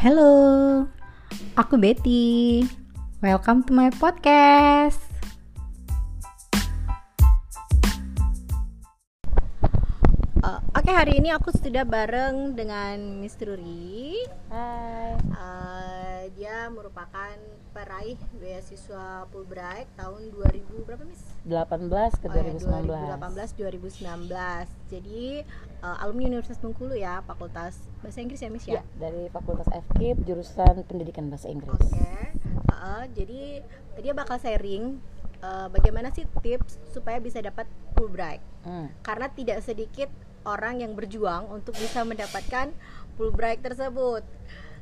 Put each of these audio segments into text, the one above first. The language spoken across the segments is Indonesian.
Hello, aku Betty. Welcome to my podcast. Hari ini aku sudah bareng dengan Miss Ruri. Hai. Uh, dia merupakan peraih beasiswa Fulbright tahun 2000 berapa Miss? 18 ke Oh ya, 2019. 2018 2019. Jadi uh, alumni Universitas Bengkulu ya, Fakultas Bahasa Inggris ya Miss ya? Ya, dari Fakultas FKIP jurusan Pendidikan Bahasa Inggris. Oke. Uh, jadi dia bakal sharing uh, bagaimana sih tips supaya bisa dapat Fulbright. Hmm. Karena tidak sedikit orang yang berjuang untuk bisa mendapatkan Fulbright tersebut.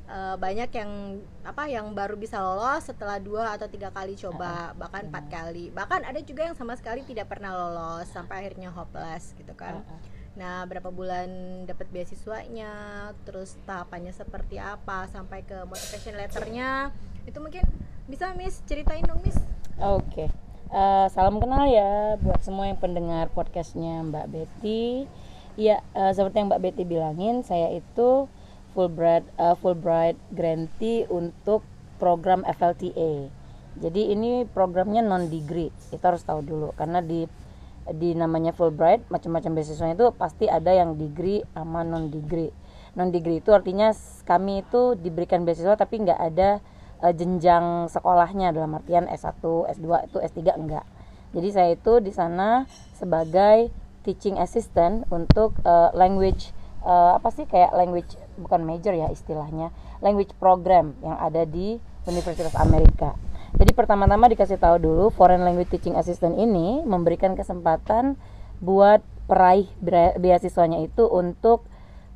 Uh, banyak yang apa yang baru bisa lolos setelah dua atau tiga kali coba bahkan empat kali bahkan ada juga yang sama sekali tidak pernah lolos sampai akhirnya hopeless gitu kan. Nah, berapa bulan dapat beasiswanya, terus tahapannya seperti apa sampai ke motivation letternya, itu mungkin bisa Miss ceritain dong Miss. Oke. Eh, salam kenal ya buat semua yang pendengar podcastnya Mbak Betty. Ya, eh, seperti yang Mbak Betty bilangin, saya itu Fulbright eh, Fulbright grantee untuk program FLTA. Jadi ini programnya non degree. Kita harus tahu dulu karena di di namanya Fulbright macam-macam beasiswanya itu pasti ada yang degree sama non degree. Non degree itu artinya kami itu diberikan beasiswa tapi nggak ada eh, jenjang sekolahnya dalam artian S1, S2 itu S3 enggak. Jadi saya itu di sana sebagai teaching assistant untuk eh, language eh, apa sih kayak language bukan major ya istilahnya, language program yang ada di Universitas Amerika. Jadi pertama-tama dikasih tahu dulu foreign language teaching assistant ini memberikan kesempatan buat peraih beasiswanya itu untuk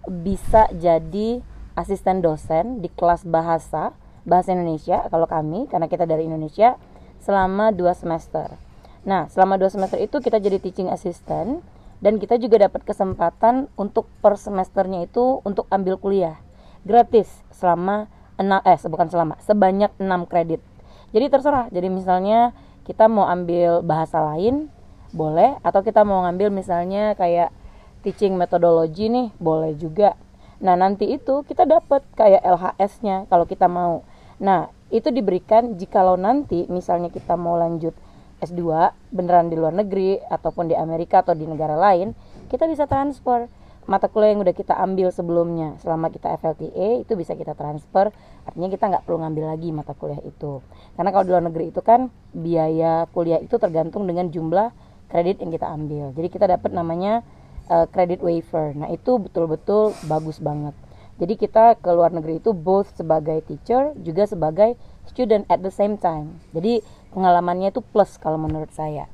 bisa jadi asisten dosen di kelas bahasa bahasa Indonesia kalau kami karena kita dari Indonesia selama dua semester. Nah selama dua semester itu kita jadi teaching assistant dan kita juga dapat kesempatan untuk per semesternya itu untuk ambil kuliah gratis selama enam eh bukan selama sebanyak 6 kredit. Jadi terserah. Jadi misalnya kita mau ambil bahasa lain boleh atau kita mau ngambil misalnya kayak teaching methodology nih boleh juga. Nah, nanti itu kita dapat kayak LHS-nya kalau kita mau. Nah, itu diberikan jikalau nanti misalnya kita mau lanjut S2 beneran di luar negeri ataupun di Amerika atau di negara lain, kita bisa transfer. Mata kuliah yang udah kita ambil sebelumnya selama kita FLTA itu bisa kita transfer. Artinya kita nggak perlu ngambil lagi mata kuliah itu. Karena kalau di luar negeri itu kan biaya kuliah itu tergantung dengan jumlah kredit yang kita ambil. Jadi kita dapat namanya uh, credit waiver. Nah itu betul-betul bagus banget. Jadi kita ke luar negeri itu both sebagai teacher juga sebagai student at the same time. Jadi pengalamannya itu plus kalau menurut saya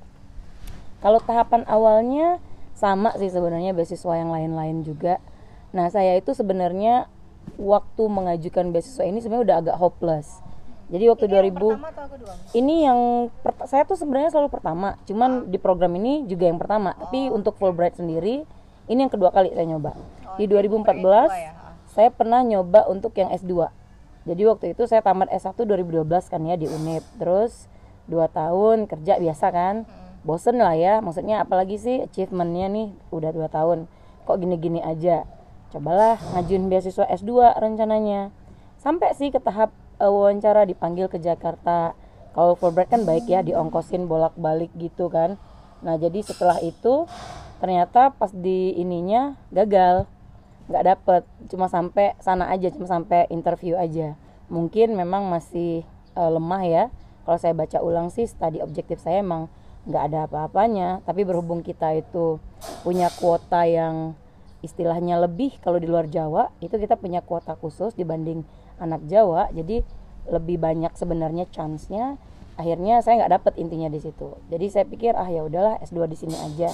kalau tahapan awalnya sama sih sebenarnya beasiswa yang lain-lain juga. Nah, saya itu sebenarnya waktu mengajukan beasiswa ini sebenarnya udah agak hopeless. Jadi waktu 2000 atau kedua? ini yang saya tuh sebenarnya selalu pertama, cuman di program ini juga yang pertama. Tapi untuk Fulbright sendiri ini yang kedua kali saya nyoba. Di 2014 saya pernah nyoba untuk yang S2. Jadi waktu itu saya tamat S1 2012 kan ya di UNIP. Terus 2 tahun kerja biasa kan. Bosen lah ya, maksudnya apalagi sih achievementnya nih udah 2 tahun. Kok gini-gini aja. Cobalah ngajuin beasiswa S2 rencananya. Sampai sih ke tahap eh, wawancara dipanggil ke Jakarta. Kalau Fulbright kan baik ya diongkosin bolak-balik gitu kan. Nah, jadi setelah itu ternyata pas di ininya gagal nggak dapet cuma sampai sana aja cuma sampai interview aja mungkin memang masih eh, lemah ya kalau saya baca ulang sih tadi objektif saya emang nggak ada apa-apanya. Tapi berhubung kita itu punya kuota yang istilahnya lebih kalau di luar Jawa itu kita punya kuota khusus dibanding anak Jawa. Jadi lebih banyak sebenarnya chance-nya. Akhirnya saya nggak dapet intinya di situ. Jadi saya pikir ah ya udahlah S2 di sini aja.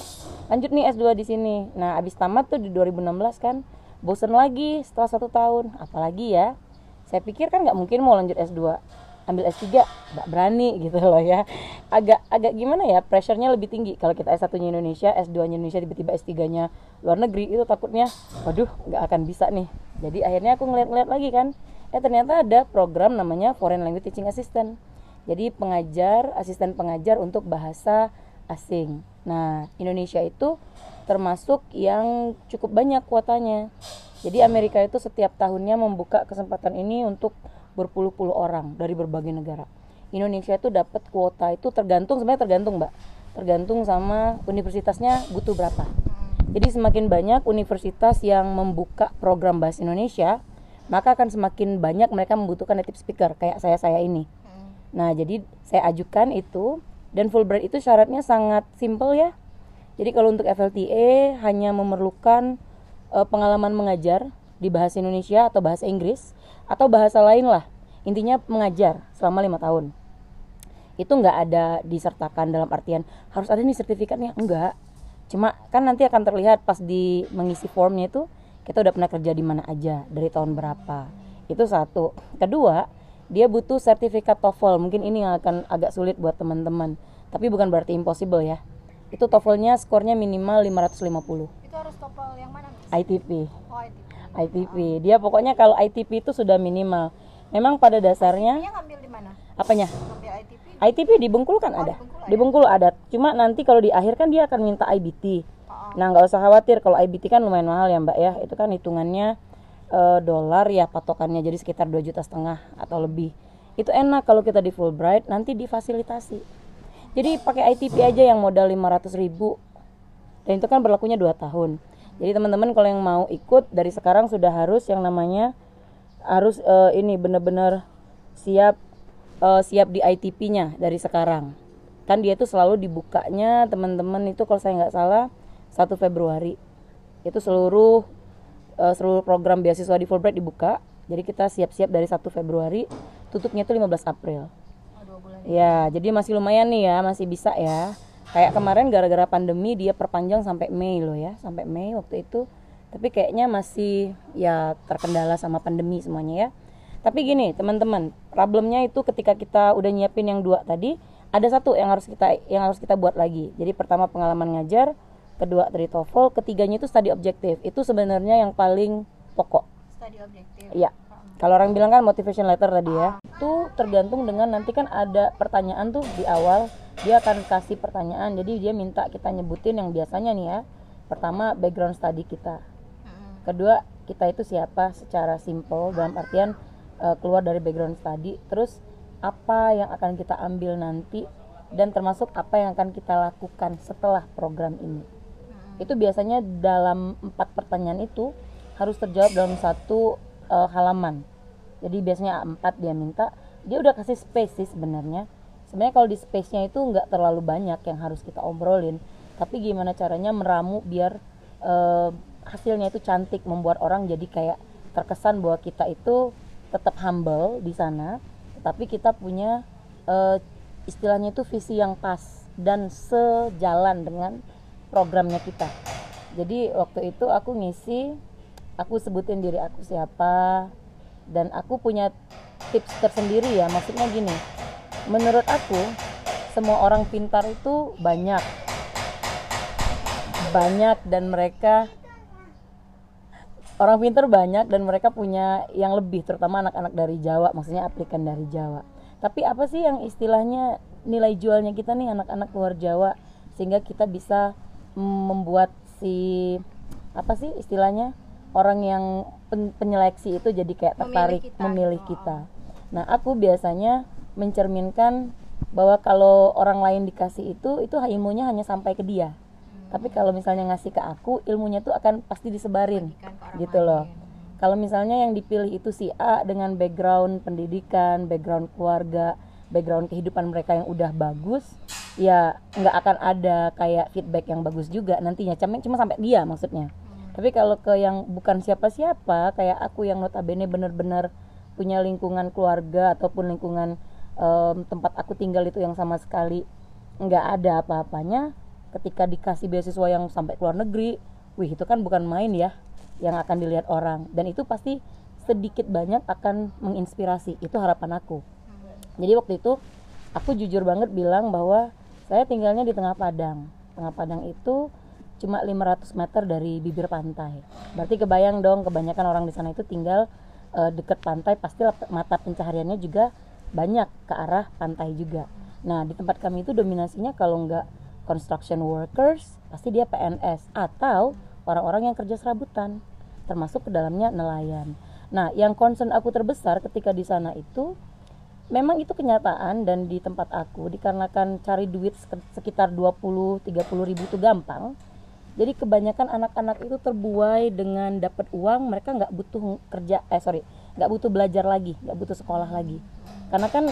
Lanjut nih S2 di sini. Nah abis tamat tuh di 2016 kan bosen lagi setelah satu tahun. Apalagi ya saya pikir kan nggak mungkin mau lanjut S2 ambil S3 nggak berani gitu loh ya. Agak agak gimana ya pressure-nya lebih tinggi. Kalau kita S1 nya Indonesia S2 nya Indonesia tiba-tiba S3 nya luar negeri itu takutnya waduh nggak akan bisa nih. Jadi akhirnya aku ngeliat-ngeliat lagi kan eh ternyata ada program namanya Foreign Language Teaching Assistant. Jadi pengajar asisten pengajar untuk bahasa asing. Nah Indonesia itu termasuk yang cukup banyak kuotanya. Jadi Amerika itu setiap tahunnya membuka kesempatan ini untuk berpuluh-puluh orang dari berbagai negara. Indonesia itu dapat kuota itu tergantung sebenarnya tergantung mbak, tergantung sama universitasnya butuh berapa. Jadi semakin banyak universitas yang membuka program bahasa Indonesia, maka akan semakin banyak mereka membutuhkan native speaker kayak saya saya ini. Nah jadi saya ajukan itu dan Fulbright itu syaratnya sangat simple ya. Jadi kalau untuk FLTA hanya memerlukan uh, pengalaman mengajar di bahasa Indonesia atau bahasa Inggris atau bahasa lain lah. Intinya mengajar selama lima tahun. Itu nggak ada disertakan dalam artian harus ada nih sertifikatnya? Enggak cuma kan nanti akan terlihat pas di mengisi formnya itu kita udah pernah kerja di mana aja dari tahun berapa. Itu satu. Kedua dia butuh sertifikat TOEFL. Mungkin ini yang akan agak sulit buat teman-teman. Tapi bukan berarti impossible ya. Itu TOEFL-nya skornya minimal 550 itu harus TOEFL yang mana ITP oh ITP ITP dia pokoknya kalau ITP itu sudah minimal. Memang pada dasarnya Dia ngambil di mana? Apanya? Ngambil ITP ITP di Bengkulu kan Oh, ada. Di Bengkulu ada. cuma nanti kalau di akhir kan dia akan minta IBT Oh, nah nggak usah khawatir. Kalau IBT kan lumayan mahal ya mbak ya. Itu kan hitungannya eh, dolar ya patokannya. Jadi sekitar 2 juta setengah atau lebih. Itu enak kalau kita di Fulbright nanti difasilitasi. Jadi pakai ITP aja yang modal 500 ribu. Dan itu kan berlakunya 2 tahun jadi teman-teman kalau yang mau ikut dari sekarang sudah harus yang namanya harus eh, ini benar-benar siap eh, siap di ITP-nya dari sekarang. Kan dia tuh selalu dibukanya teman-teman itu kalau saya nggak salah 1 Februari. Itu seluruh eh, seluruh program beasiswa di Fulbright dibuka. Jadi kita siap-siap dari 1 Februari tutupnya itu 15 April. Oh, dua bulan. Ya, jadi masih lumayan nih ya, masih bisa ya. Kayak kemarin gara-gara pandemi dia perpanjang sampai Mei loh ya, sampai Mei waktu itu. Tapi kayaknya masih ya terkendala sama pandemi semuanya ya. Tapi gini teman-teman, problemnya itu ketika kita udah nyiapin yang dua tadi, ada satu yang harus kita yang harus kita buat lagi. Jadi pertama pengalaman ngajar, kedua dari TOEFL, ketiganya itu studi objektif. Itu sebenarnya yang paling pokok. studi objektif Iya. Kalau orang bilang kan motivation letter tadi ya. Itu tergantung dengan nanti kan ada pertanyaan tuh di awal dia akan kasih pertanyaan. Jadi dia minta kita nyebutin yang biasanya nih ya. Pertama background study kita. Kedua kita itu siapa secara simple dalam artian eh, keluar dari background study. Terus apa yang akan kita ambil nanti dan termasuk apa yang akan kita lakukan setelah program ini itu biasanya dalam empat pertanyaan itu harus terjawab dalam satu eh, halaman. Jadi biasanya A4 dia minta dia udah kasih space sih sebenarnya. Sebenarnya kalau di space-nya itu nggak terlalu banyak yang harus kita obrolin. Tapi gimana caranya meramu biar eh, hasilnya itu cantik membuat orang jadi kayak terkesan bahwa kita itu tetap humble di sana tapi kita punya eh, istilahnya itu visi yang pas dan sejalan dengan programnya kita. Jadi waktu itu aku ngisi aku sebutin diri aku siapa dan aku punya tips tersendiri ya. Maksudnya gini menurut aku semua orang pintar itu banyak. Banyak dan mereka orang pintar banyak dan mereka punya yang lebih terutama anak-anak dari Jawa maksudnya aplikan dari Jawa. Tapi apa sih yang istilahnya nilai jualnya kita nih anak-anak luar Jawa sehingga kita bisa mm, membuat si apa sih istilahnya orang yang pen- penyeleksi itu jadi kayak Memilih tertarik kita. memilih gitu. kita. Nah aku biasanya mencerminkan bahwa kalau orang lain dikasih itu itu ilmunya hanya sampai ke dia. Tapi kalau misalnya ngasih ke aku ilmunya tuh akan pasti disebarin gitu loh. lain. kalau misalnya yang dipilih itu si A dengan background pendidikan background keluarga background kehidupan mereka yang udah bagus ya nggak akan ada kayak feedback yang bagus juga. Nantinya cuma cuma sampai dia maksudnya tapi kalau ke yang bukan siapa-siapa kayak aku yang notabene bener-bener punya lingkungan keluarga ataupun lingkungan em, tempat aku tinggal itu yang sama sekali nggak ada apa-apanya ketika dikasih beasiswa yang sampai ke luar negeri wih itu kan bukan main ya yang akan dilihat orang. Dan itu pasti sedikit banyak akan menginspirasi. Itu harapan aku. Jadi waktu itu aku jujur banget bilang bahwa saya tinggalnya di tengah padang. Tengah padang itu cuma 500 meter dari bibir pantai berarti kebayang dong kebanyakan orang di sana itu tinggal eh, deket pantai pasti mata pencahariannya juga banyak ke arah pantai juga nah di tempat kami itu dominasinya kalau nggak construction workers pasti dia PNS atau orang-orang yang kerja serabutan termasuk ke dalamnya nelayan. Nah, yang concern aku terbesar ketika di sana itu memang itu kenyataan dan di tempat aku dikarenakan cari duit sekitar 20 30 ribu itu gampang. Jadi kebanyakan anak-anak itu terbuai dengan dapat uang, mereka nggak butuh kerja, eh sorry, nggak butuh belajar lagi, nggak butuh sekolah lagi. Karena kan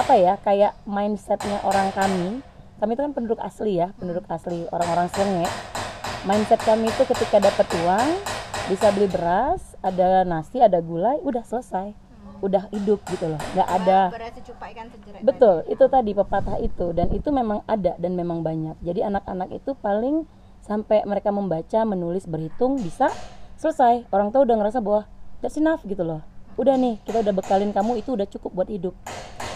apa ya, kayak mindsetnya orang kami, kami itu kan penduduk asli ya, penduduk asli orang-orang Senge. Mindset kami itu ketika dapat uang, bisa beli beras ada nasi ada gulai udah selesai udah hidup gitu loh nggak ada betul itu tadi pepatah itu dan itu memang ada dan memang banyak jadi anak-anak itu paling sampai mereka membaca menulis berhitung bisa selesai orang tua udah ngerasa bahwa that's enough gitu loh udah nih kita udah bekalin kamu itu udah cukup buat hidup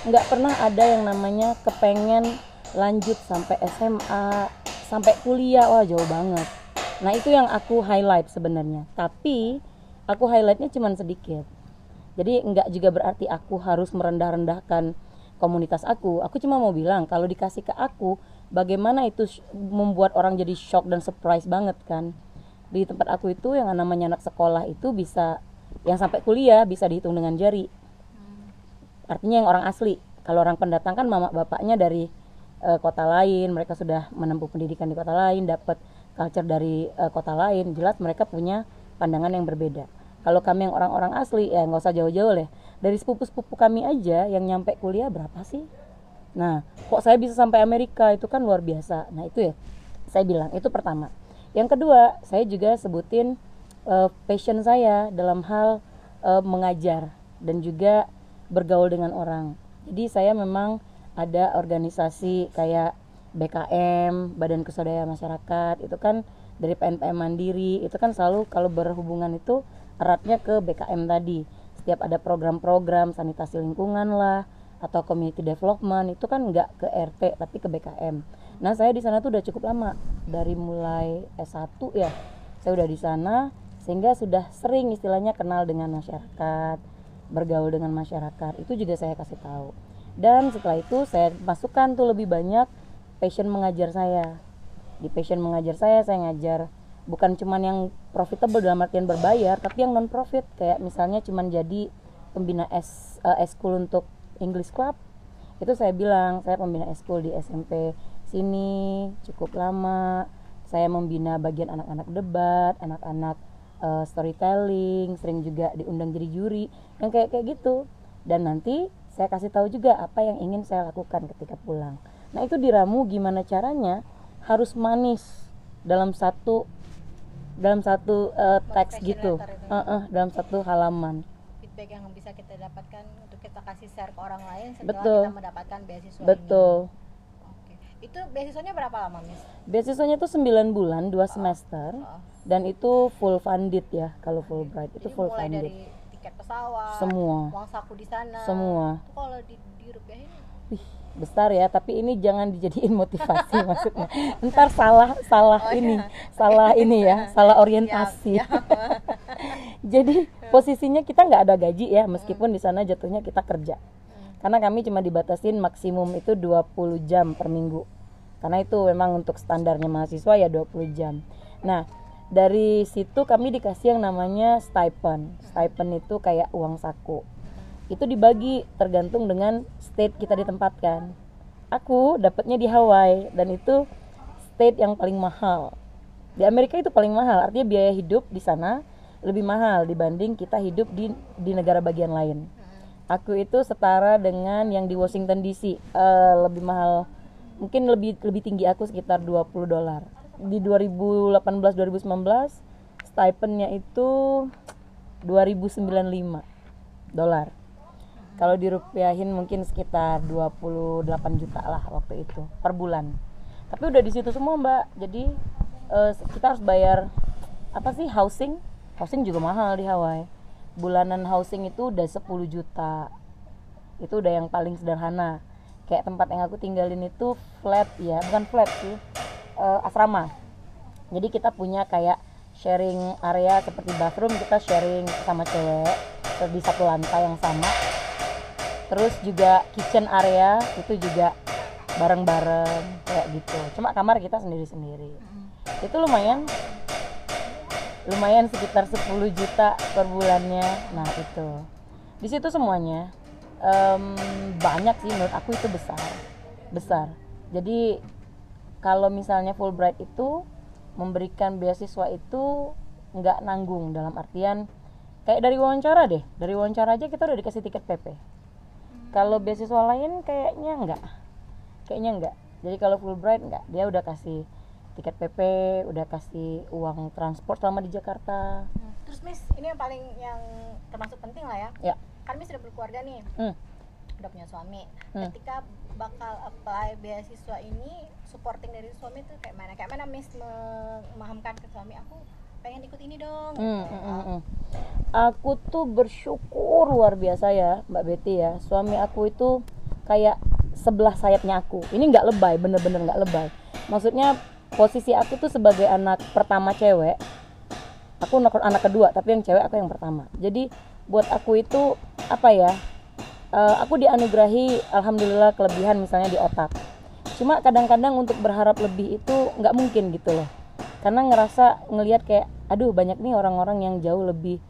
nggak pernah ada yang namanya kepengen lanjut sampai SMA sampai kuliah wah jauh banget Nah itu yang aku highlight sebenarnya. Tapi aku highlightnya cuma sedikit. Jadi nggak juga berarti aku harus merendah-rendahkan komunitas aku. Aku cuma mau bilang kalau dikasih ke aku, bagaimana itu membuat orang jadi shock dan surprise banget kan. Di tempat aku itu yang namanya anak sekolah itu bisa yang sampai kuliah bisa dihitung dengan jari. Artinya yang orang asli. Kalau orang pendatang kan mama bapaknya dari uh, kota lain, mereka sudah menempuh pendidikan di kota lain, dapat culture dari uh, kota lain jelas mereka punya pandangan yang berbeda kalau kami yang orang-orang asli ya nggak usah jauh-jauh lah dari sepupu-sepupu kami aja yang nyampe kuliah berapa sih nah kok saya bisa sampai Amerika? Itu kan luar biasa. Nah itu ya saya bilang itu pertama. Yang kedua saya juga sebutin uh, passion saya dalam hal uh, mengajar dan juga bergaul dengan orang. Jadi saya memang ada organisasi kayak BKM Badan Kesaudara Masyarakat itu kan dari PNPM Mandiri. Itu kan selalu kalau berhubungan itu eratnya ke BKM tadi. Setiap ada program-program sanitasi lingkungan lah atau community development itu kan nggak ke RT tapi ke BKM nah saya di sana tuh udah cukup lama dari mulai S1 ya saya udah di sana sehingga sudah sering istilahnya kenal dengan masyarakat bergaul dengan masyarakat itu juga saya kasih tahu. Dan setelah itu saya masukkan tuh lebih banyak passion mengajar saya. Di passion mengajar saya saya ngajar bukan cuman yang profitable dalam artian berbayar tapi yang non profit kayak misalnya cuman jadi pembina S uh, school untuk English Club. Itu saya bilang saya pembina school di SMP sini cukup lama. Saya membina bagian anak-anak debat anak-anak uh, storytelling sering juga diundang jadi juri yang kayak kayak gitu. Dan nanti saya kasih tahu juga apa yang ingin saya lakukan ketika pulang. Nah itu diramu gimana caranya harus manis dalam satu dalam satu uh, teks gitu, uh -uh, dalam satu halaman. Feedback yang bisa kita dapatkan kasih share ke orang lain setelah Betul. kita mendapatkan beasiswa. Betul. Oke. Itu beasiswanya berapa lama, Miss? Beasiswanya tuh 9 bulan, 2 oh. semester. Oh. Dan itu full funded ya kalau Fulbright. Itu full mulai funded. dari tiket pesawat, semua. uang saku di sana. Semua. Itu kalau di, di rupiahin Wih, besar ya tapi ini jangan dijadiin motivasi maksudnya. Ntar salah salah oh, ini ya. salah ini ya salah orientasi. Ya, ya. jadi posisinya kita nggak ada gaji ya meskipun di sana jatuhnya kita kerja. Karena kami cuma dibatasin maksimum itu 20 jam per minggu. Karena itu memang untuk standarnya mahasiswa ya 20 jam. Nah dari situ kami dikasih yang namanya stipend. Stipend itu kayak uang saku itu dibagi tergantung dengan state kita ditempatkan. Aku dapatnya di Hawaii dan itu state yang paling mahal. Di Amerika itu paling mahal artinya biaya hidup di sana lebih mahal dibanding kita hidup di di negara bagian lain. Aku itu setara dengan yang di Washington DC uh, eh, lebih mahal mungkin lebih lebih tinggi aku sekitar 20 dolar. Di 2018 2019 stipendnya itu 2095 dolar kalau dirupiahin mungkin sekitar 28 juta lah waktu itu per bulan. Tapi udah di situ semua mbak. Jadi uh, kita harus bayar apa sih housing? Housing juga mahal di Hawaii. Bulanan housing itu udah 10 juta. Itu udah yang paling sederhana. Kayak tempat yang aku tinggalin itu flat ya bukan flat sih uh, asrama. Jadi kita punya kayak sharing area seperti bathroom kita sharing sama cewek di satu lantai yang sama terus juga kitchen area itu juga bareng-bareng kayak gitu. Cuma kamar kita sendiri-sendiri. Itu lumayan lumayan sekitar 10 juta per bulannya. Nah itu. Di situ semuanya em, banyak sih menurut aku itu besar besar. Jadi kalau misalnya Fulbright itu memberikan beasiswa itu nggak nanggung dalam artian kayak dari wawancara deh. Dari wawancara aja kita udah dikasih tiket PP kalau beasiswa lain kayaknya enggak kayaknya enggak jadi kalau Fulbright enggak dia udah kasih tiket PP udah kasih uang transport selama di Jakarta Hmm. Terus Miss, ini yang paling yang termasuk penting lah ya. ya Kan Miss sudah berkeluarga nih, hmm. udah punya suami. Hmm. Ketika bakal apply beasiswa ini, supporting dari suami tuh kayak mana? Kayak mana Miss memahamkan ke suami aku pengen ikut ini dong. Hmm, gitu. hmm, hmm, hmm. Aku tuh bersyukur luar biasa ya Mbak Betty ya Suami aku itu kayak sebelah sayapnya aku Ini nggak lebay, bener-bener nggak lebay Maksudnya posisi aku tuh sebagai anak pertama cewek Aku anak, anak kedua, tapi yang cewek aku yang pertama Jadi buat aku itu apa ya eh, Aku dianugerahi Alhamdulillah kelebihan misalnya di otak Cuma kadang-kadang untuk berharap lebih itu nggak mungkin gitu loh karena ngerasa ngelihat kayak aduh banyak nih orang-orang yang jauh lebih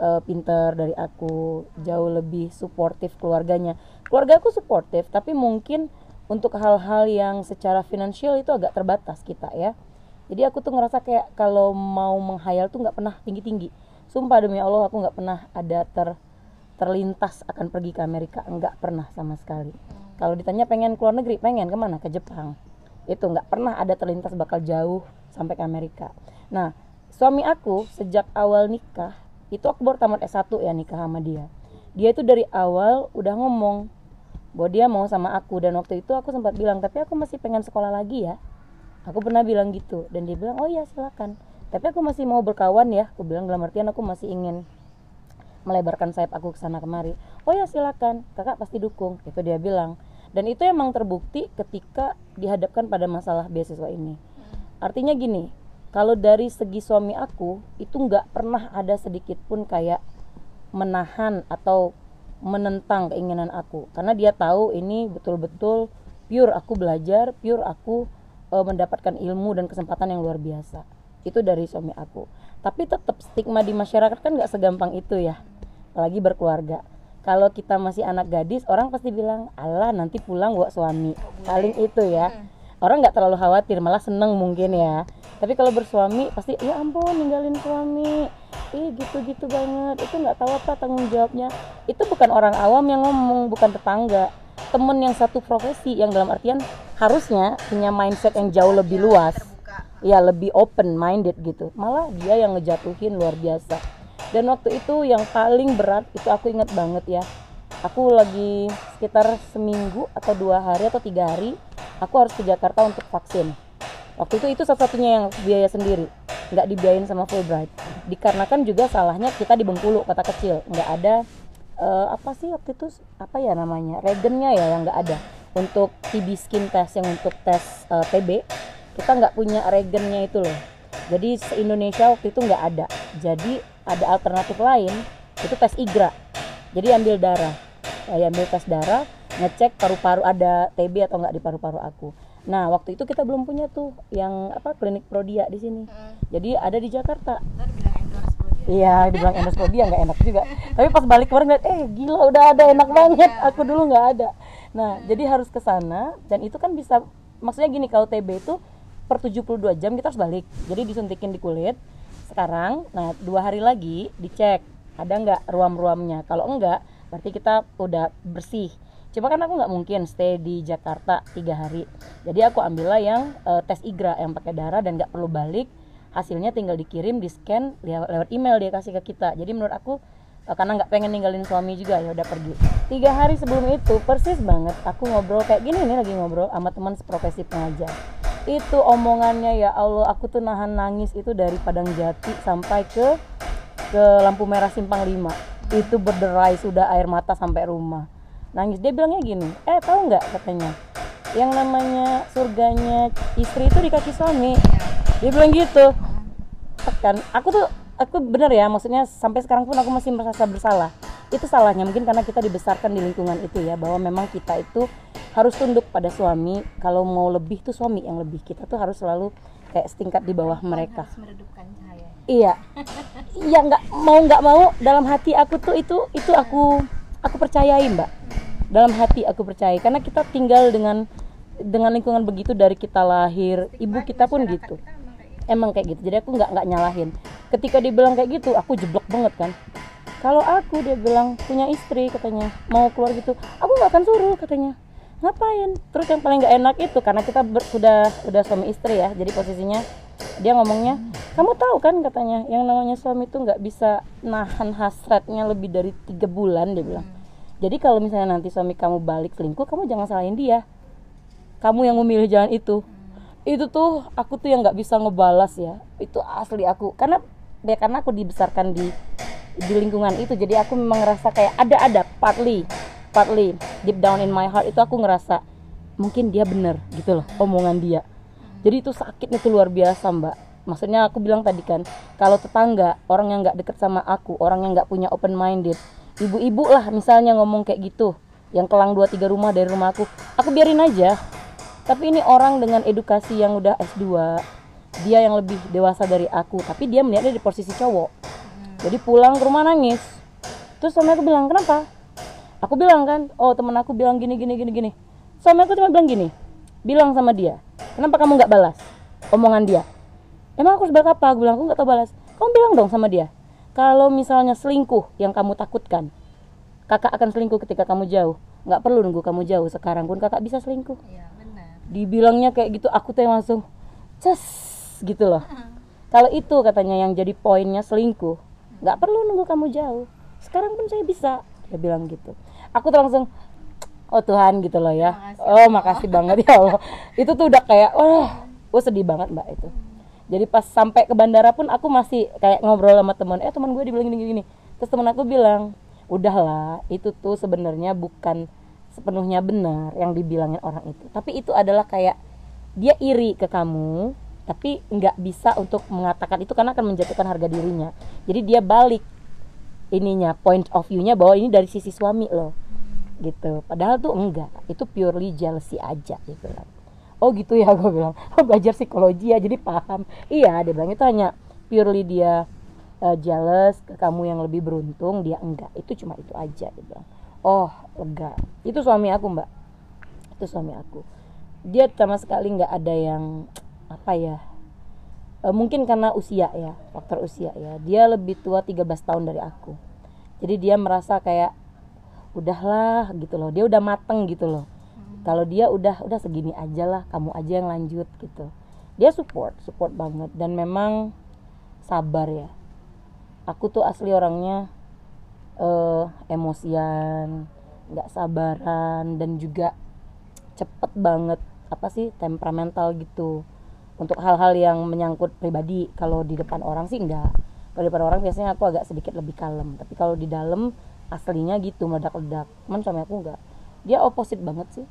eh, pinter dari aku jauh lebih suportif keluarganya. Keluarga aku suportif tapi mungkin untuk hal-hal yang secara finansial itu agak terbatas kita ya. Jadi aku tuh ngerasa kayak kalau mau menghayal tuh nggak pernah tinggi-tinggi. Sumpah demi Allah aku nggak pernah ada ter terlintas akan pergi ke Amerika nggak pernah sama sekali. Kalau ditanya pengen keluar negeri pengen ke mana ke Jepang. Itu nggak pernah ada terlintas bakal jauh sampai ke Amerika. Nah suami aku sejak awal nikah itu aku baru tamat S1 ya nikah sama dia. Dia itu dari awal udah ngomong bahwa dia mau sama aku. Dan waktu itu aku sempat bilang tapi aku masih pengen sekolah lagi ya. Aku pernah bilang gitu. Dan dia bilang oh iya silakan. Tapi aku masih mau berkawan ya. Aku bilang dalam artian aku masih ingin melebarkan sayap aku ke sana kemari. Oh ya silakan. Kakak pasti dukung. Itu dia bilang. Dan itu emang terbukti ketika dihadapkan pada masalah beasiswa ini artinya gini kalau dari segi suami aku itu nggak pernah ada sedikit pun kayak menahan atau menentang keinginan aku. Karena dia tahu ini betul-betul pure aku belajar pure aku eh, mendapatkan ilmu dan kesempatan yang luar biasa. Itu dari suami aku. Tapi tetap stigma di masyarakat kan nggak segampang itu ya. Apalagi berkeluarga. Kalau kita masih anak gadis orang pasti bilang Allah nanti pulang bawa suami. Paling itu ya orang nggak terlalu khawatir malah seneng mungkin ya. Tapi kalau bersuami pasti ya ampun ninggalin suami. Ih gitu-gitu banget. Itu nggak tahu apa tanggung jawabnya. Itu bukan orang awam yang ngomong bukan tetangga. Temen yang satu profesi yang dalam artian harusnya punya mindset yang jauh lebih luas. Terbuka. ya lebih open minded gitu. Malah dia yang ngejatuhin luar biasa. Dan waktu itu yang paling berat itu aku inget banget ya aku lagi sekitar seminggu atau dua hari atau tiga hari aku harus ke Jakarta untuk vaksin. Waktu itu itu satu-satunya yang biaya sendiri. Nggak dibiayain sama Fulbright. Dikarenakan juga salahnya kita di Bengkulu kota kecil. Nggak ada eh, apa sih waktu itu? Apa ya namanya? Regennya ya yang nggak ada. Untuk TB skin test yang untuk tes eh, TB kita nggak punya regennya itu loh. Jadi se Indonesia waktu itu nggak ada. Jadi ada alternatif lain itu tes IGRA. Jadi ambil darah saya ambil tes darah ngecek paru-paru ada TB atau nggak di paru-paru aku nah waktu itu kita belum punya tuh yang apa klinik Prodia di sini Hmm. jadi ada di Jakarta. Iya, dibilang endoskopi ya nggak enak juga. Tapi pas balik kemarin ngeliat, eh gila udah ada enak banget. Aku dulu nggak ada. Nah, jadi harus ke sana dan itu kan bisa, maksudnya gini kalau TB itu per 72 jam kita harus balik. Jadi disuntikin di kulit. Sekarang, nah dua hari lagi dicek ada nggak ruam-ruamnya. Kalau enggak, berarti kita udah bersih. Cuma kan aku nggak mungkin stay di Jakarta tiga hari. Jadi aku ambillah yang eh, tes IGRA yang pakai darah dan nggak perlu balik hasilnya tinggal dikirim di scan lew- lewat email dia kasih ke kita jadi menurut aku eh, karena nggak pengen ninggalin suami juga ya udah pergi tiga hari sebelum itu persis banget aku ngobrol kayak gini nih lagi ngobrol sama teman seprofesi pengajar itu omongannya ya Allah aku tuh nahan nangis itu dari Padang Jati sampai ke ke lampu merah simpang 5 itu berderai sudah air mata sampai rumah. Nangis. Dia bilangnya gini eh tahu nggak? katanya. Yang namanya surganya istri itu di kaki suami. Dia bilang gitu. Kan. Aku tuh aku bener ya maksudnya sampai sekarang pun aku masih merasa bersalah. Itu salahnya mungkin karena kita dibesarkan di lingkungan itu ya bahwa memang kita itu harus tunduk pada suami. Kalau mau lebih tuh suami yang lebih. Kita tuh harus selalu kayak setingkat di bawah mereka. iya. Iya nggak mau nggak mau. Dalam hati aku tuh itu itu aku aku percayai mbak. Dalam hati aku percaya karena kita tinggal dengan dengan lingkungan begitu dari kita lahir ibu kita pun gitu. emang kayak gitu. Jadi aku nggak nggak nyalahin. Ketika dia bilang kayak gitu aku jeblok banget kan. Kalau aku dia bilang punya istri katanya mau keluar gitu aku nggak akan suruh katanya ngapain? Terus yang paling nggak enak itu karena kita ber, udah udah suami istri ya jadi posisinya dia ngomongnya kamu tahu kan katanya yang namanya suami itu nggak bisa nahan hasratnya lebih dari tiga bulan dia bilang. Jadi kalau misalnya nanti suami kamu balik selingkuh kamu jangan salahin dia. Kamu yang memilih jalan itu. Itu tuh aku tuh yang nggak bisa ngebalas ya. Itu asli aku. Karena ya karena aku dibesarkan di di lingkungan itu jadi aku memang ngerasa kayak ada ada partly partly deep down in my heart itu aku ngerasa mungkin dia bener gitu loh omongan dia. Jadi itu sakitnya tuh luar biasa mbak. Maksudnya aku bilang tadi kan kalau tetangga orang yang nggak deket sama aku orang yang nggak punya open minded ibu-ibu lah misalnya ngomong kayak gitu yang kelang dua tiga rumah dari rumah aku aku biarin aja. Tapi ini orang dengan edukasi yang udah S2 dia yang lebih dewasa dari aku tapi dia melihatnya di posisi cowok. Jadi pulang ke rumah nangis. Terus suami aku bilang kenapa aku bilang kan oh temen aku bilang gini gini gini gini. Suami aku cuma bilang gini bilang sama dia kenapa kamu nggak balas omongan dia? Emang aku harus balas apa? Aku bilang aku nggak tahu balas. Kamu bilang dong sama dia kalau misalnya selingkuh yang kamu takutkan kakak akan selingkuh ketika kamu jauh. Nggak perlu nunggu kamu jauh sekarang pun kakak bisa selingkuh. Iya, benar. dibilangnya kayak gitu aku tuh yang langsung ces gitu loh. Kalau itu katanya yang jadi poinnya selingkuh nggak perlu nunggu kamu jauh. Sekarang pun saya bisa dia bilang gitu aku tuh langsung oh Tuhan gitu loh ya. Makasih, oh makasih banget ya Allah. Itu tuh udah kayak oh oh sedih banget mbak itu. Jadi pas sampai ke bandara pun aku masih kayak ngobrol sama teman eh teman gue dibilang gini gini. Terus teman aku bilang udahlah itu tuh sebenarnya bukan sepenuhnya benar yang dibilangin orang itu. Tapi itu adalah kayak dia iri ke kamu tapi nggak bisa untuk mengatakan itu karena akan menjatuhkan harga dirinya. Jadi dia balik ininya point of view-nya bahwa ini dari sisi suami loh gitu. Padahal tuh enggak. Itu purely jealousy aja gitu kan. Oh gitu ya gue bilang. Oh belajar psikologi ya jadi paham. Iya dia bilang itu hanya purely dia uh, jealous ke kamu yang lebih beruntung dia enggak. Itu cuma itu aja dia bilang. Oh lega. Itu suami aku mbak. Itu suami aku. Dia sama sekali nggak ada yang apa ya e, mungkin karena usia ya faktor usia ya. Dia lebih tua 13 tahun dari aku. Jadi dia merasa kayak udahlah gitu loh. Dia udah mateng gitu loh. Kalau dia udah udah segini aja lah kamu aja yang lanjut gitu. Dia support support banget. Dan memang sabar ya. Aku tuh asli orangnya eh emosian nggak sabaran dan juga cepet banget apa sih temperamental gitu. Untuk hal-hal yang menyangkut pribadi kalau di depan orang sih enggak kalau di depan orang biasanya aku agak sedikit lebih kalem. Tapi kalau di dalam aslinya gitu meledak-ledak. Cuman suami aku enggak dia opposite banget sih.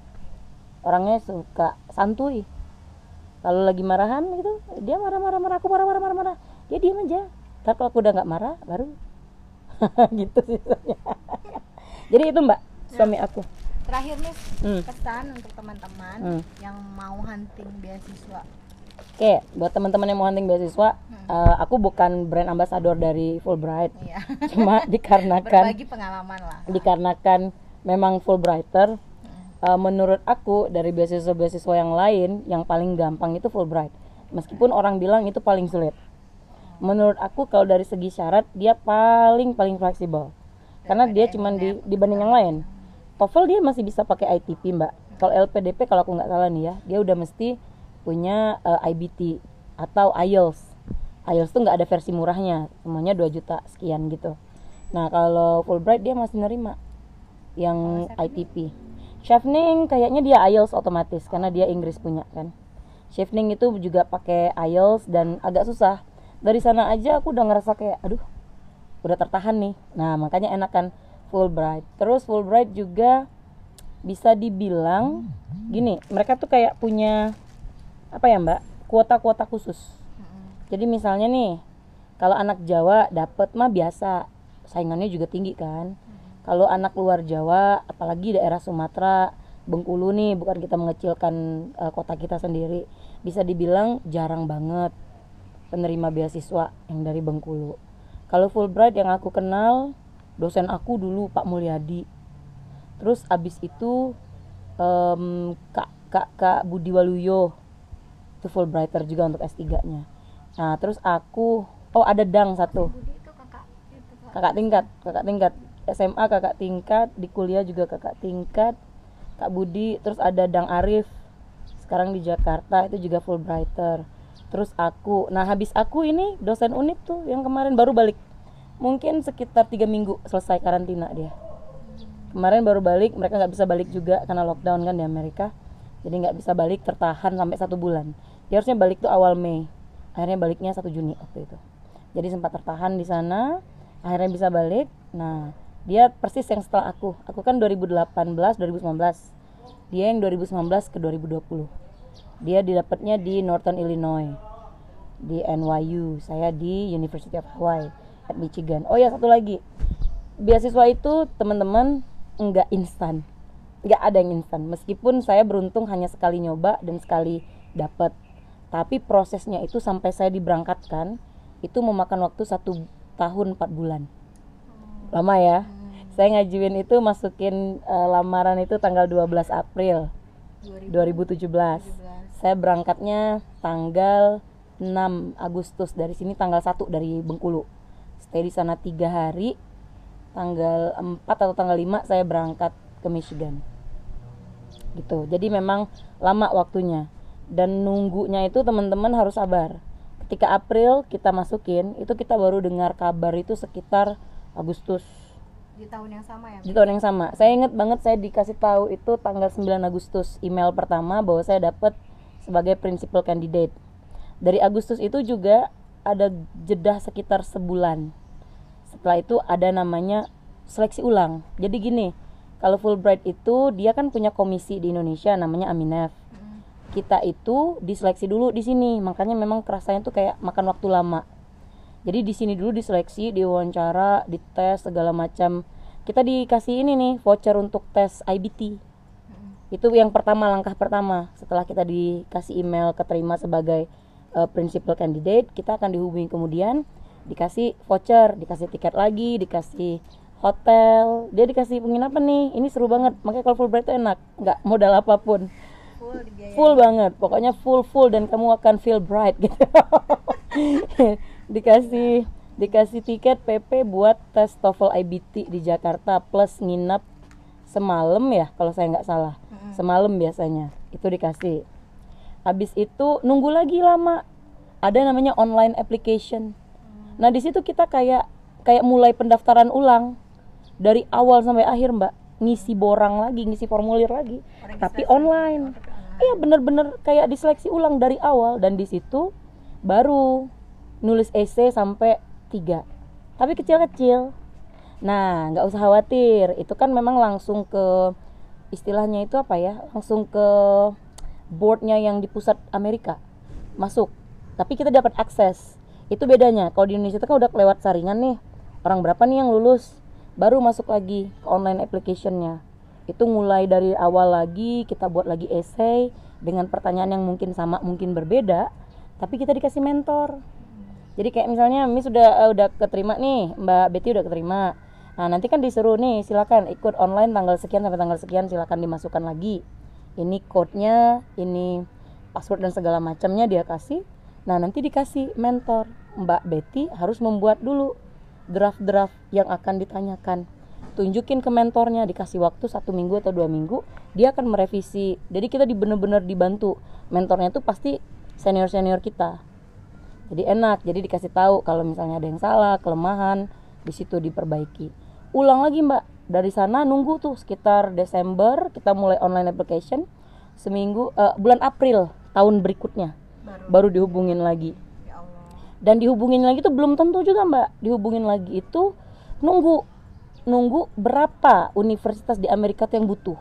Orangnya suka santuy. Kalau lagi marahan gitu dia marah-marah marah. Aku marah-marah marah-marah. Dia diam aja. Tapi kalau aku udah nggak marah baru gitu sih. Soalnya. jadi itu mbak suami aku. Terakhir nih Hmm. pesan untuk teman-teman Hmm. yang mau hunting beasiswa. Oke, buat teman-teman yang mau hunting beasiswa, eh, aku bukan brand ambassador dari Fulbright, Iya. cuma dikarenakan Berbagi pengalaman lah. dikarenakan memang Fulbrighter. eh, menurut aku dari beasiswa-beasiswa yang lain, yang paling gampang itu Fulbright. Meskipun orang bilang itu paling sulit. Menurut aku kalau dari segi syarat dia paling paling fleksibel. Karena dia cuman di, dibanding yang lain. TOEFL dia masih bisa pakai ITP mbak. Kalau LPDP kalau aku nggak salah nih ya, dia udah mesti punya eh, IBT atau IELTS. IELTS tuh nggak ada versi murahnya, semuanya 2 juta sekian gitu. Nah kalau Fulbright dia masih nerima yang ITP. Chevening kayaknya dia IELTS otomatis karena dia Inggris punya kan. Chevening itu juga pakai IELTS dan agak susah. Dari sana aja aku udah ngerasa kayak aduh udah tertahan nih. Nah makanya enakan Fulbright. Terus Fulbright juga bisa dibilang gini, mereka tuh kayak punya apa ya mbak kuota-kuota khusus. Jadi misalnya nih kalau anak Jawa dapet mah biasa saingannya juga tinggi kan. Kalau anak luar Jawa, apalagi daerah Sumatera, Bengkulu nih, bukan kita mengecilkan eh, kota kita sendiri, bisa dibilang jarang banget penerima beasiswa yang dari Bengkulu. Kalau Fulbright yang aku kenal dosen aku dulu Pak Mulyadi. Terus abis itu em, Kak Kak Kak Budi Waluyo itu Fulbrighter juga untuk S3-nya. Nah, terus aku oh ada Dang satu. Kakak tingkat, kakak tingkat SMA kakak tingkat, di kuliah juga kakak tingkat. Kak Budi, terus ada Dang Arif. Sekarang di Jakarta itu juga Fulbrighter. Terus aku, nah habis aku ini dosen unip tuh yang kemarin baru balik. Mungkin sekitar tiga minggu selesai karantina dia. Kemarin baru balik, mereka nggak bisa balik juga karena lockdown kan di Amerika. Jadi nggak bisa balik tertahan sampai satu bulan. Dia harusnya balik tuh awal Mei. Akhirnya baliknya 1 Juni waktu itu. Jadi sempat tertahan di sana, akhirnya bisa balik. Nah, dia persis yang setelah aku. Aku kan 2018, 2019. Dia yang 2019 ke 2020. Dia didapatnya di Northern Illinois di NYU. Saya di University of Hawaii at Michigan. Oh ya satu lagi, beasiswa itu teman-teman nggak instan, nggak ada yang instan. Meskipun saya beruntung hanya sekali nyoba dan sekali dapat, tapi prosesnya itu sampai saya diberangkatkan itu memakan waktu satu tahun empat bulan. Lama ya. Saya ngajuin itu masukin eh, lamaran itu tanggal 12 April 2017. Saya berangkatnya tanggal 6 Agustus dari sini tanggal 1 dari Bengkulu. Stay di sana tiga hari. Tanggal 4 atau tanggal 5 saya berangkat ke Michigan. Gitu. Jadi memang lama waktunya. Dan nunggunya itu teman-teman harus sabar. Ketika April kita masukin, itu kita baru dengar kabar itu sekitar Agustus Di tahun yang sama ya. di tahun yang sama. Saya ingat banget saya dikasih tahu itu tanggal 9 Agustus email pertama bahwa saya dapat sebagai principal candidate. Dari Agustus itu juga ada jeda sekitar sebulan. Setelah itu ada namanya seleksi ulang. Jadi gini, kalau Fulbright itu dia kan punya komisi di Indonesia namanya Aminef. Kita itu diseleksi dulu di sini, makanya memang kerasanya tuh kayak makan waktu lama. Jadi di sini dulu diseleksi, diwawancara, dites segala macam. Kita dikasih ini nih voucher untuk tes IBT. Itu yang pertama langkah pertama. Setelah kita dikasih email keterima sebagai uh, principal candidate, kita akan dihubungi kemudian dikasih voucher, dikasih tiket lagi, dikasih hotel, dia dikasih penginapan nih. Ini seru banget. Makanya kalau Fulbright itu enak, nggak modal apa pun Full dibiayain. full banget. Pokoknya full full. Dan kamu akan feel bright gitu. Dikasih dikasih tiket PP buat tes TOEFL IBT di Jakarta. Plus nginep semalam ya kalau saya nggak salah. Semalam biasanya. Itu dikasih. Habis itu nunggu lagi lama. Ada namanya online application. Nah di situ kita kayak kayak mulai pendaftaran ulang. Dari awal sampai akhir mbak. Ngisi borang lagi ngisi formulir lagi. Tapi online iya bener-bener kayak diseleksi ulang dari awal. Dan di situ baru nulis essay sampai tiga. Tapi kecil-kecil. Nah nggak usah khawatir. Itu kan memang langsung ke istilahnya itu apa ya? Langsung ke boardnya yang di pusat Amerika. Masuk. Tapi kita dapat akses. Itu bedanya. Kalau di Indonesia itu kan udah lewat saringan nih. Orang berapa nih yang lulus? Baru masuk lagi ke online applicationnya itu mulai dari awal lagi kita buat lagi essay dengan pertanyaan yang mungkin sama mungkin berbeda tapi kita dikasih mentor. Jadi kayak misalnya Miss sudah eh, udah keterima nih Mbak Betty udah keterima. Nah nanti kan disuruh nih silakan ikut online tanggal sekian sampai tanggal sekian silakan dimasukkan lagi. Ini code-nya ini password dan segala macamnya dia kasih. Nah nanti dikasih mentor. Mbak Betty harus membuat dulu draft-draft yang akan ditanyakan tunjukin ke mentornya dikasih waktu satu minggu atau dua minggu dia akan merevisi. Jadi kita di bener-bener dibantu. Mentornya itu pasti senior senior kita. Jadi enak jadi dikasih tahu kalau misalnya ada yang salah kelemahan di situ diperbaiki. Ulang lagi mbak. Dari sana nunggu tuh sekitar Desember kita mulai online application. Seminggu eh, bulan April tahun berikutnya. Baru. Baru dihubungin lagi. Ya Allah. Dan dihubungin lagi itu belum tentu juga mbak. Dihubungin lagi itu nunggu nunggu berapa universitas di Amerika tuh yang butuh.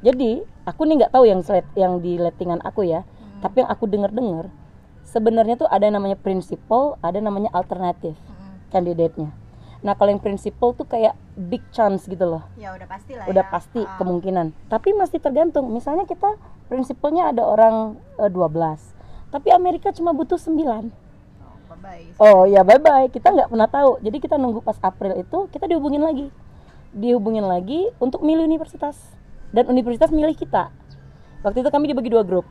Jadi aku nih nggak tahu yang selet- yang di lettingan aku ya. Tapi yang aku dengar dengar sebenarnya tuh ada namanya principal ada namanya alternatif kandidatnya nah kalau yang principal tuh kayak big chance gitu loh. Ya udah pasti lah udah ya. pasti Ah. kemungkinan. Tapi masih tergantung. Misalnya kita prinsipalnya ada orang eh, 12 tapi Amerika cuma butuh 9 Oh, bye oh ya bye bye kita nggak pernah tahu. Jadi kita nunggu pas April itu kita dihubungin lagi. Dihubungin lagi untuk milih universitas. Dan universitas milih kita. Waktu itu kami dibagi dua grup.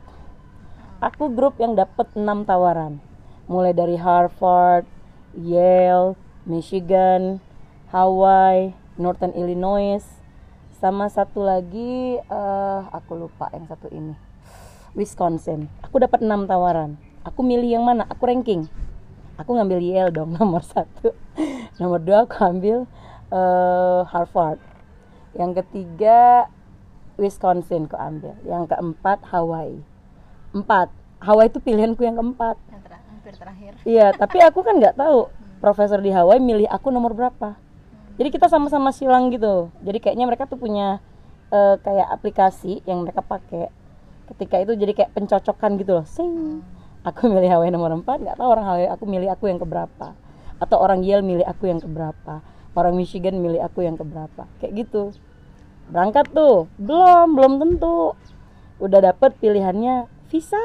Aku grup yang dapat enam tawaran. Mulai dari Harvard Yale Michigan Hawaii Northern Illinois sama satu lagi uh, aku lupa yang satu ini. Wisconsin. Aku dapat enam tawaran. Aku milih yang mana? Aku ranking aku ngambil Yale dong nomor satu. Nomor dua aku ambil uh, Harvard. Yang ketiga Wisconsin aku ambil. Yang keempat Hawaii. Empat. Hawaii itu pilihanku yang keempat. Yang ter hampir terakhir. Iya tapi aku kan nggak tahu profesor di Hawaii milih aku nomor berapa. Jadi kita sama-sama silang gitu. Jadi kayaknya mereka tuh punya uh, kayak aplikasi yang mereka pakai. Ketika itu jadi kayak pencocokan gitu loh. Sing aku milih Hawaii nomor 4 nggak tahu orang Hawaii aku milih aku yang keberapa. Atau orang Yale milih aku yang keberapa. Orang Michigan milih aku yang keberapa. Kayak gitu. Berangkat tuh. Belum belum tentu. Udah dapet pilihannya visa.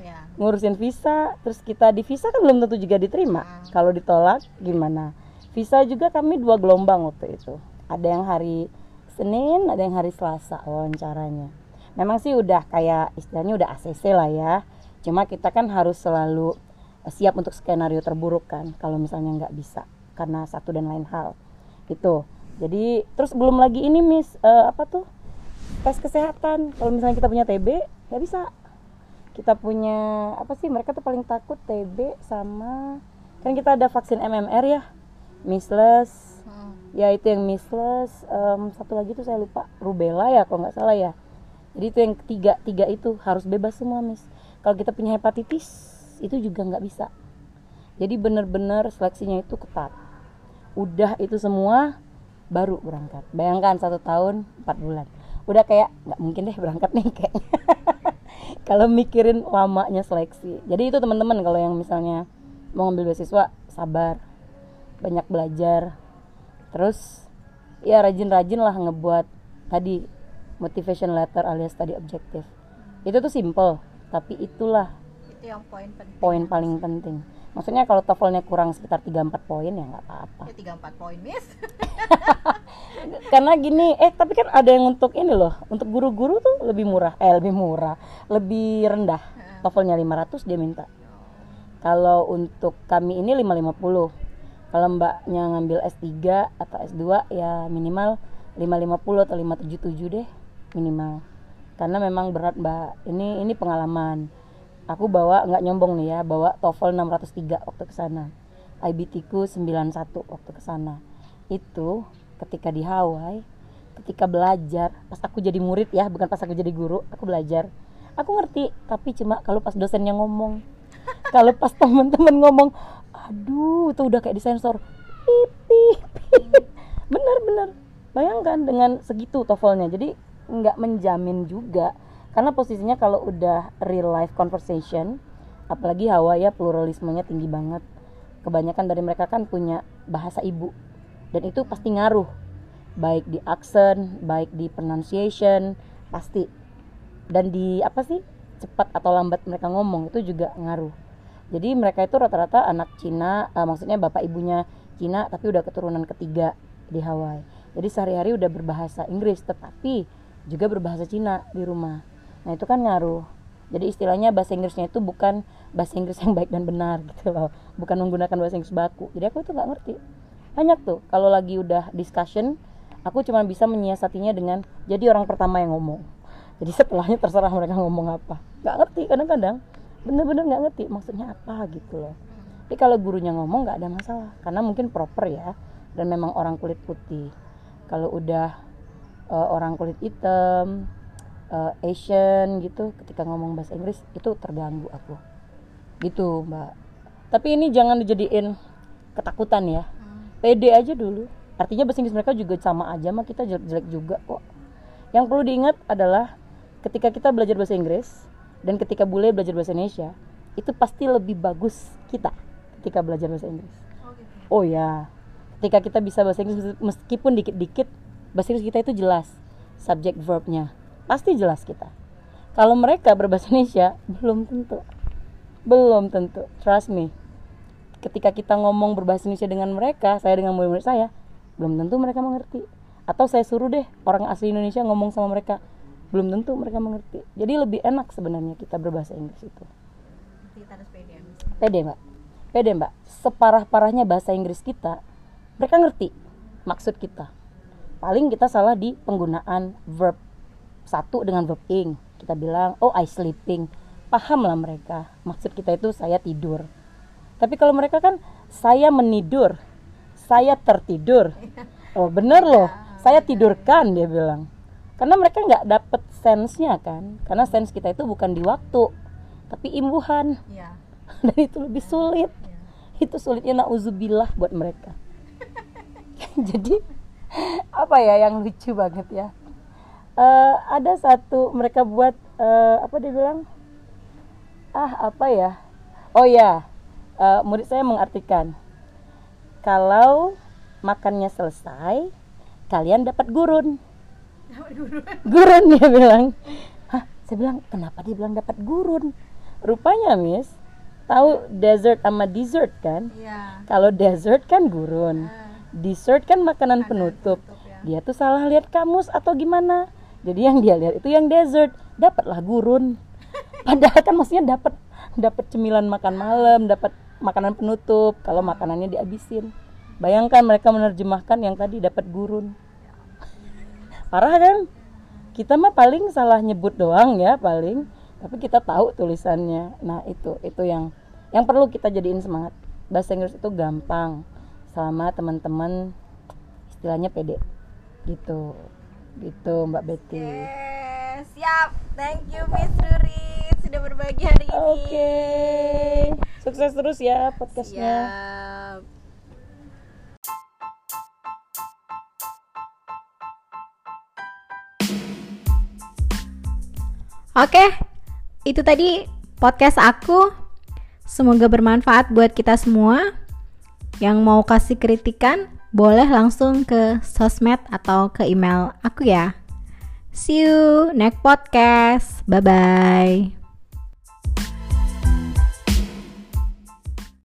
Ya ngurusin visa. Terus kita di visa kan belum tentu juga diterima. Hmm. kalau ditolak gimana? Visa juga kami dua gelombang waktu itu. Ada yang hari Senin ada yang hari Selasa wawancaranya. Memang sih udah kayak istilahnya udah ACC lah ya cuma kita kan harus selalu eh, siap untuk skenario terburuk kan kalau misalnya nggak bisa karena satu dan lain hal. Itu jadi terus belum lagi ini miss eh, apa tuh tes kesehatan. Kalau misalnya kita punya TB nggak bisa. Kita punya apa sih mereka tuh paling takut TB sama kan kita ada vaksin MMR ya measles Hmm. ya itu yang measles em, satu lagi tuh saya lupa rubella ya kalau nggak salah ya. Jadi itu yang ketiga tiga itu harus bebas semua miss kalau kita punya hepatitis itu juga nggak bisa. Jadi bener-bener seleksinya itu ketat. Udah itu semua baru berangkat. Bayangkan satu tahun empat bulan. Udah kayak nggak mungkin deh berangkat nih kayaknya. Kalau mikirin lamanya seleksi. Jadi itu teman-teman kalau yang misalnya mau ngambil beasiswa sabar. Banyak belajar. Terus ya rajin-rajin lah ngebuat tadi motivation letter alias tadi objektif. Itu tuh simple tapi itulah itu yang poin penting. poin paling penting. Maksudnya kalau TOEFL-nya kurang sekitar 3-4 poin ya nggak apa-apa. Ya tiga empat poin miss. Karena gini eh tapi kan ada yang untuk ini loh untuk guru-guru tuh lebih murah eh lebih murah lebih rendah. TOEFL-nya 500 dia minta. Kalau untuk kami ini 550 kalau mbaknya ngambil S3 atau S2 ya minimal 550 atau 577 deh minimal karena memang berat mbak. Ini ini pengalaman. Aku bawa nggak nyombong nih ya bawa TOEFL 603 waktu ke sana. IBT ku 91 waktu ke sana. Itu ketika di Hawaii ketika belajar pas aku jadi murid ya bukan pas aku jadi guru aku belajar. Aku ngerti tapi cuma kalau pas dosennya ngomong. Kalau pas temen-temen ngomong aduh itu udah kayak disensor. Pip pip pip bener bener bayangkan dengan segitu TOEFL-nya. Jadi nggak menjamin juga. Karena posisinya kalau udah real life conversation apalagi Hawaii ya pluralismenya tinggi banget. Kebanyakan dari mereka kan punya bahasa ibu. Dan itu pasti ngaruh. Baik di accent baik di pronunciation pasti. Dan di apa sih cepat atau lambat mereka ngomong itu juga ngaruh. Jadi mereka itu rata-rata anak Cina eh, maksudnya bapak ibunya Cina tapi udah keturunan ketiga di Hawaii. Jadi sehari-hari udah berbahasa Inggris tetapi juga berbahasa Cina di rumah. Nah itu kan ngaruh. Jadi istilahnya bahasa Inggrisnya itu bukan bahasa Inggris yang baik dan benar gitu loh. Bukan menggunakan bahasa Inggris baku. Jadi aku itu nggak ngerti. Banyak tuh kalau lagi udah discussion aku cuma bisa menyiasatinya dengan jadi orang pertama yang ngomong. Jadi setelahnya terserah mereka ngomong apa. Nggak ngerti kadang-kadang. Bener-bener nggak ngerti maksudnya apa gitu loh. Tapi kalau gurunya ngomong nggak ada masalah karena mungkin proper ya dan memang orang kulit putih. Kalau udah eh, orang kulit hitam eh, Asian gitu ketika ngomong bahasa Inggris itu terganggu aku. Gitu mbak. Tapi ini jangan dijadiin ketakutan ya. Pede aja dulu. Artinya bahasa Inggris mereka juga sama aja mah kita jelek-jelek juga kok. Yang perlu diingat adalah ketika kita belajar bahasa Inggris dan ketika bule belajar bahasa Indonesia itu pasti lebih bagus kita ketika belajar bahasa Inggris. Oh gitu oh ya ketika kita bisa bahasa Inggris meskipun dikit-dikit bahasa Inggris kita itu jelas subjek verbnya. Pasti jelas kita. Kalau mereka berbahasa Indonesia belum tentu. Belum tentu. Trust me. Ketika kita ngomong berbahasa Indonesia dengan mereka saya dengan murid-murid saya belum tentu mereka mengerti. Atau saya suruh deh orang asli Indonesia ngomong sama mereka belum tentu mereka mengerti. Jadi lebih enak sebenarnya kita berbahasa Inggris itu. Kita harus pede pede mbak. Pede mbak. Separah parahnya bahasa Inggris kita mereka ngerti maksud kita paling kita salah di penggunaan verb satu dengan verb ing. Kita bilang oh I sleeping. Paham lah mereka. Maksud kita itu saya tidur. Tapi kalau mereka kan saya menidur. Saya tertidur. Oh bener loh. Saya tidurkan dia bilang. Karena mereka nggak dapet sensenya kan. Karena sense kita itu bukan di waktu tapi imbuhan. Ya dan itu lebih sulit. Itu sulitnya nauzubillah buat mereka. Jadi apa ya yang lucu banget ya? Eh, ada satu mereka buat eh, apa dia bilang? Ah apa ya? Oh ya eh, murid saya mengartikan kalau makannya selesai kalian dapat gurun. Gurun. Dia bilang. Hah saya bilang kenapa dia bilang dapat gurun? Rupanya miss tahu dessert sama dessert kan? Iya. Kalau dessert kan gurun dessert kan makanan penutup. dia tuh salah lihat kamus atau gimana? Jadi yang dia lihat itu yang dessert. Dapatlah gurun. Padahal kan maksudnya dapat dapat cemilan makan malam dapat makanan penutup. Kalau makanannya dihabisin. Bayangkan mereka menerjemahkan yang tadi dapat gurun. Parah kan? Kita mah paling salah nyebut doang ya paling. Tapi kita tahu tulisannya. Nah itu itu yang yang perlu kita jadiin semangat. Bahasa Inggris itu gampang selama teman-teman istilahnya pede gitu gitu Mbak Betty Yes, siap. Thank you Miss Rurit sudah berbagi hari ini. oke sukses terus ya podcastnya Siap. Oke, itu tadi podcast aku. Semoga bermanfaat buat kita semua. Yang mau kasih kritikan, boleh langsung ke sosmed atau ke email aku ya. See you next podcast. Bye bye.